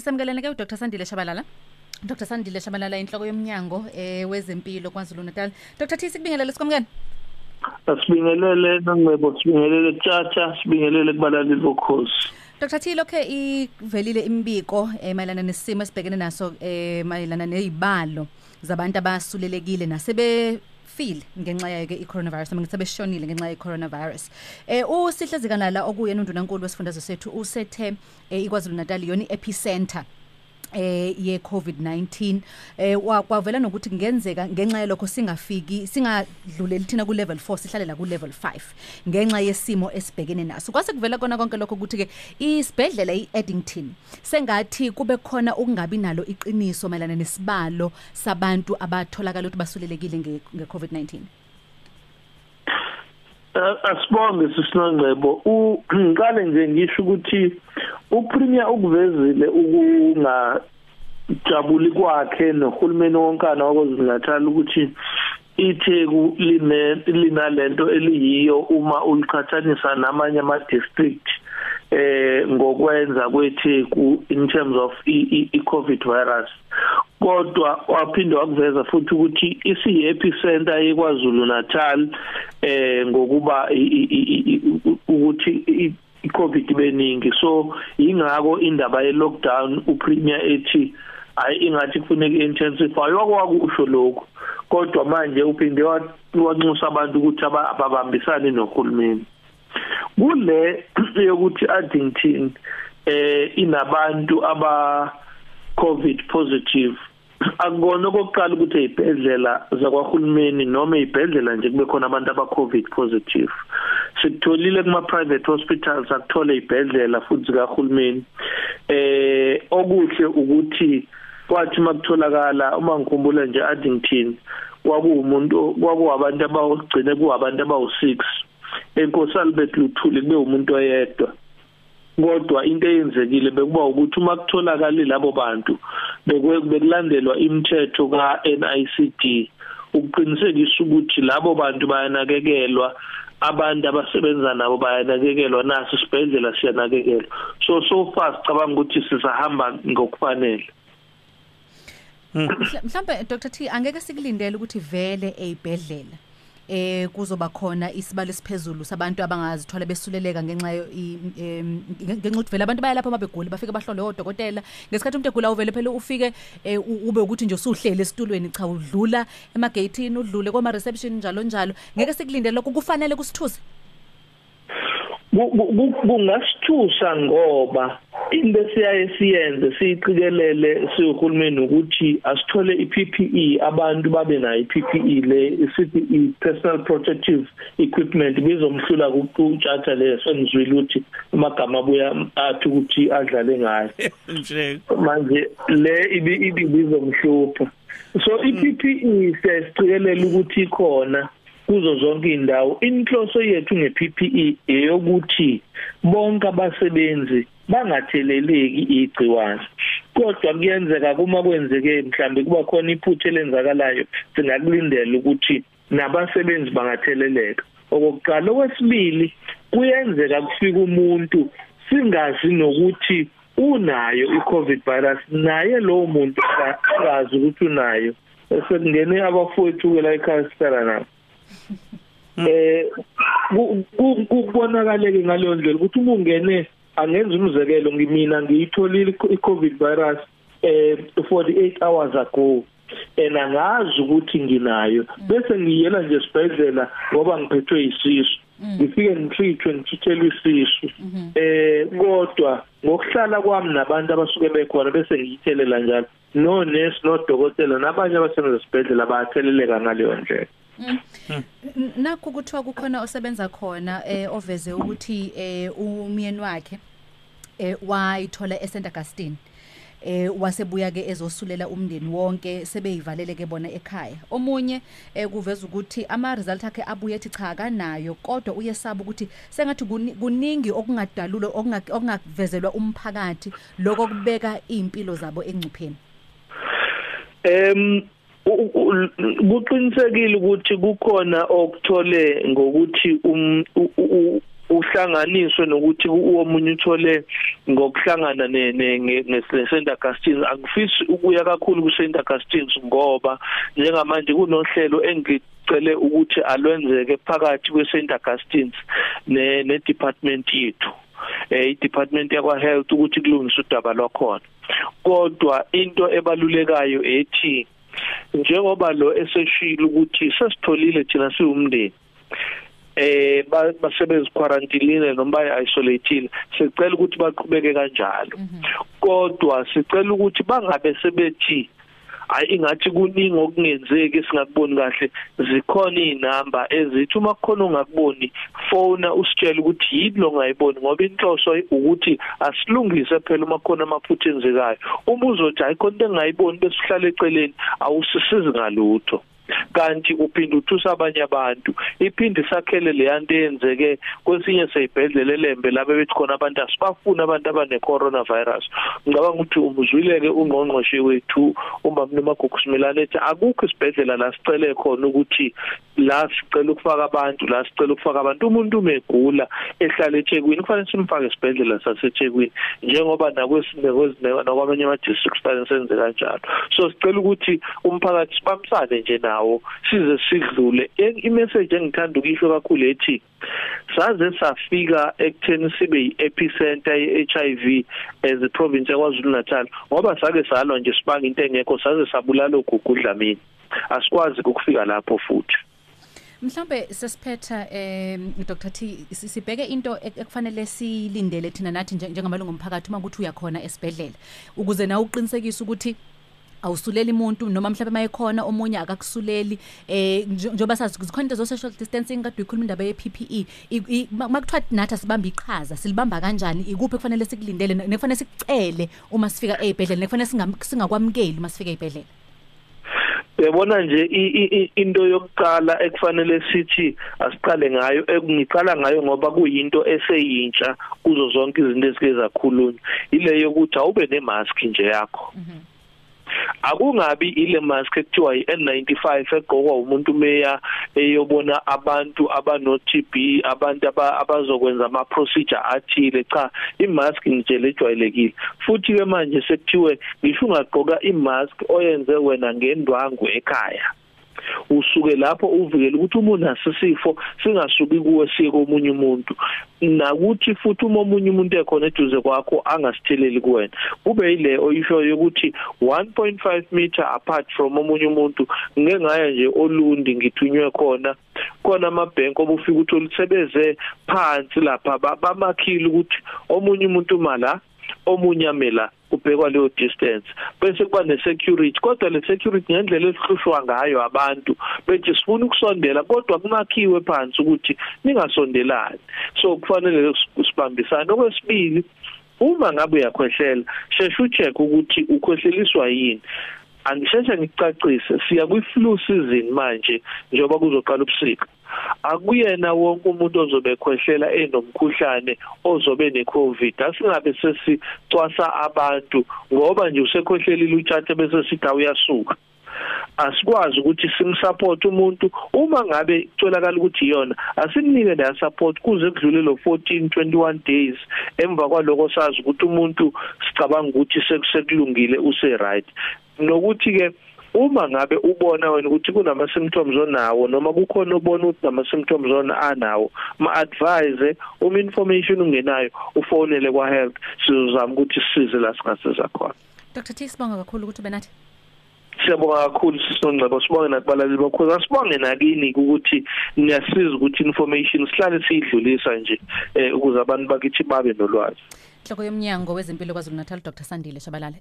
Sisamkelene ke uDr Sandile Shabalala. Dr Sandile Shabalala inhloko yomnyango eh wezempilo kwaZulu Natal. Dr T sikubingelele sikwamukela. Asibingelele nongcebo sibingelele tjatja sibingelele kubalaleli bokhosi. Dr T lokhe ivelile imbiko emayelana nesimo esibhekene naso eh mayelana nezibalo zabantu abasulelekile nasebe file ngenxa yake i-coronavirus noma ngithi beshonile ngenxa ye-coronavirus. Eh usihle zikanala okuyena undunankulu wesifundazwe sethu usethe eh, iKwaZulu Natal yona epicenter eh ye COVID-19 eh kwavela nokuthi kungenzeka ngenxa yalokho singafiki singadluleli thina ku level 4 sihlalela ku level 5 ngenxa yesimo esibhekene naso. Kwase kuvela kona konke lokho ukuthi ke isibhedlela iEddington sengathi kube khona ukungabi nalo iqiniso mayelana nesibalo sabantu abatholakala ukuthi basulelekile nge-COVID-19 asibonge sisinongcebo. Ngiqale nje ngisho ukuthi upremier ukuvezile ukungajabuli kwakhe nohulumeni wonkana wakozulu Natal ukuthi itheku line linalento eliyiyo uma uliqhathanisa namanye ama district eh ngokwenza kwetheku in terms of i covid virus. Kodwa waphinde wakuveza futhi ukuthi isi epicenter yeKwaZulu Natal eh ngokuba ukuthi iCovid beningi. So ingako indaba ye lockdown upremier ethi hayi ingathi kufuneka intensify wakwakusho lokho kodwa manje uphinde wanxusa abantu ukuthi ababambisane nohulumeni. Kule yokuthi Addington eh inabantu aba covid positive akubona okokuqala ukuthi ezibhedlela zakwahulumeni noma ezibhedlela nje kube khona abantu aba covid positive. Sikutholile kuma private hospitals akuthola izibhedlela futhi kahulumeni eh okuhle ukuthi kwathi makutholakala uma ngikhumbula nje Addington kwakuwumuntu kwakuwabantu abawugcine kuwabantu abawu6 enkosi Albert Luthuli kube umuntu oyedwa. Kodwa into eyenzekile bekuba ukuthi uma kutholakala labo bantu bekulandelwa imithetho ka NICD ukuqinisekisa ukuthi labo bantu bayanakekelwa abantu abasebenza nabo bayanakekelwa naso sibhedlela siyanakekelwa. So so far sicabanga ukuthi sizahamba ngokufanele. Mhlambe Dr T angeke sikulindele ukuthi vele ezibhedlela eh kuzoba khona isibalo esiphezulu sabantu abangazithola besuleleka ngenxa ngenxa ukuthi vele abantu bayalapha mabegula bafike bahlole odokotela. Ngesikhathi umuntu egula uvele phela ufike ube ukuthi nje usuhlele esitulweni cha udlula emagate udlule koma reception njalo njalo. Ngeke sikulindele lokho kufanele kusithuse kungasithusa ngoba into siyaye siyenze siyiqikelele sihulumeni ukuthi asithole iPPE abantu babe nayo iPPE le sithi personal protective equipment bizomhlula ukutshatha le senizwile ukuthi amagama abuya athi ukuthi adlale ngayo. Manje le ibi ibizomhlupha. So iPPE sesiqikelele ukuthi ikhona. Kuzo zonke indawo inhloso yethu ngePPE eyokuthi bonke abasebenzi bangatheleleki igciwane. Kodwa kuyenzeka kuma kwenzeke mhlambe kuba khona iphutha elenzakalayo singakulindela ukuthi nabasebenzi bangatheleleka. Okokuqala okwesibili kuyenzeka kufika umuntu singazi nokuthi unayo iCovid virus naye lo muntu akazi ukuthi unayo. Sekungene abafowethu ke la ekhaya sicela nabo. Eh kubonakaleke ngaleyo ndlela ukuthi uma ungene angenza umzekelo ngimina ngiyitholile iCovid virus eh 48 hours ago. And angazi ukuthi nginayo. Bese ngiyela nje esibhedlela ngoba ngiphethwe yisisu. Ngifike ngitreatwe ngithelwe isisu. Eh kodwa ngokuhlala kwami nabantu abasuke bekhona bese ngiyithelela njalo. No nurse no dokotela nabanye abasebenza esibhedlela bayatheleleka ngaleyo ndlela. Nakho kuthiwa kukhona osebenza khona eh oveze ukuthi eh umyeni wakhe eh wayithola eSt Augustine eh wasebuya ke ezosulela umndeni wonke sebeyivalele ke bona ekhaya. Omunye eh kuveza ukuthi ama result akhe abuye ethi cha kanayo kodwa uyesaba ukuthi sengathi kuningi okungadalulo okungavezelwa umphakathi lokho kubeka impilo zabo engcupheni. Em kuqinisekile ukuthi kukhona okuthole ngokuthi uhlanganiswe nokuthi uwomunye uthole ngokuhlangana ne ne St Augustine. Angifisi ukuya kakhulu ku St Augustine ngoba njengamanje kunohlelo engicele ukuthi alwenzeke phakathi kwe St Augustine ne ne department yethu eh i-department yakwa health ukuthi kulungiswe udaba lwakhona. Kodwa into ebalulekayo ethi njengoba lo eseshilo ukuthi sesitholile thina siwumndeni eh basebenza quarantine noma bay isolated sicela ukuthi baqhubeke kanjalo mhm. kodwa sicela ukuthi bangabe sebethi hayi ingathi kuningi okungenzeki singakuboni kahle. Zikhona izinamba ezithi uma kukhona ongakuboni fona usitshela ukuthi yini lo ngayiboni ngoba inhloso ukuthi asilungise phela uma kukhona amaphutha enzekayo. Uma uzothi ayikhona into engayiboni bese uhlala eceleni awusisizi ngalutho. Kanti uphinde uthusa abanye abantu. Iphinde sakhele leyanto eyenzeke kwesinye seyibhedlela elembe labe bethi khona abantu asibafuna abantu abane coronavirus ngicabanga ukuthi umuzwileke ungqongqoshe wethu uma mnemagugu similane ethi akukho isibhedlela la sicele khona ukuthi la sicela ukufaka abantu la sicela ukufaka abantu. Umuntu umegula ehlala eThekwini kufanele simfake esibhedlela saseThekwini njengoba nakwesinye nakwamanye ama districts senze kanjalo. So sicela ukuthi umphakathi sibamsane nje nawo. Nawo size sidlule. Imessage engithanda ukuyisho kakhulu ethi saze safika ekutheni sibe yi-epicenter ye-HIV as a province yaKwaZulu Natal ngoba sake salwa nje sibanga into engekho saze sabulala ogugudlamini asikwazi ukufika lapho futhi. Mhlambe sesiphetha eh Dr. T sibheke into ekufanele silindele thina nathi njengamalungu omphakathi uma ukuthi uyakhona esibhedlela ukuze na uqinisekise ukuthi awusuleli umuntu noma mhlawumbe mayekhona omunye akakusuleli eh njoba sazi kukhona into zo social distancing kade ukhuluma indaba ye PPE makuthiwa nathi sibamba iqhaza silibamba kanjani? Ikuphi kufanele sikulindele? Nekufanele sikucele uma sifika ezibhedlela nekufanele singakwamukeli uma sifika ezibhedlela Uyabona nje into yokuqala ekufanele sithi asiqale ngayo engicala ngayo ngoba kuyinto eseyintsha kuzo zonke izinto esike zakhulunywa. Ile yokuthi awube nemask nje yakho. -hmm. Akungabi ile mask ekuthiwa iN95 egqokwa umuntu meya eyobona abantu abano TB abantu abazokwenza ama procedure athile. Cha imask nje lejwayelekile futhi ke manje sekuthiwe ngisho ungagqoka imask oyenze wena ngendwangu ekhaya. Usuke lapho uvikele ukuthi uma unasisifo singasuki kuwe siye komunye umuntu. Nakuthi futhi uma omunye umuntu ekhona eduze kwakho angasitheleli kuwena. Kube yile oyisho ukuthi 1.5 meter apart from omunye umuntu ngeke ngaya nje olundi ngithunywe khona. Khona amabhenki obufika uthola sebeze phansi lapha bamakhile ukuthi omunye umuntu mala omunye amela. Kubhekwa leyo distance. Bese kuba nesecurity kodwa le security ngendlela esihlushwa ngayo abantu. Bethi sifuna ukusondela kodwa kumakhiwe phansi ukuthi ningasondelani. So kufanele sibambisane. Okwesibili uma ngabe uyakhwehlela sheshe ucheck ukuthi ukhwehleliswa yini. Angisheshe ngicacise siya kwi flu season manje njengoba kuzoqala ubusika. Akuyena wonke umuntu ozobe khwehlela enomkhuhlane ozobe necovid. Asingabe sesicwasa abantu ngoba nje usekhwehlelile utshathe bese sithi awuyasuka. Asikwazi ukuthi simsupport umuntu. Uma ngabe kutholakala ukuthi iyona asimnike la support kuze kudlule lo 14 21 days. Emva kwaloko sazi ukuthi umuntu sicabanga ukuthi sekusekulungile use right nokuthi ke uma ngabe ubona wena ukuthi kunama symptoms onawo noma kukhona ubona ukuthi nama symptoms ona anawo ma advise uma information ungenayo ufonele kwa health sizozama ukuthi sisize la singasiza khona. Dr T sibonga kakhulu ukuthi benathi Siyabonga kakhulu sisongcebo sibonge nakubalaleli bakho asibonge nakini ukuthi niyasiza ukuthi information sihlale siyidlulisa nje eh ukuze abantu bakithi babe nolwazi. Hloko yomnyango wezempilo kwaZulu Natal Dr Sandile Shabalala.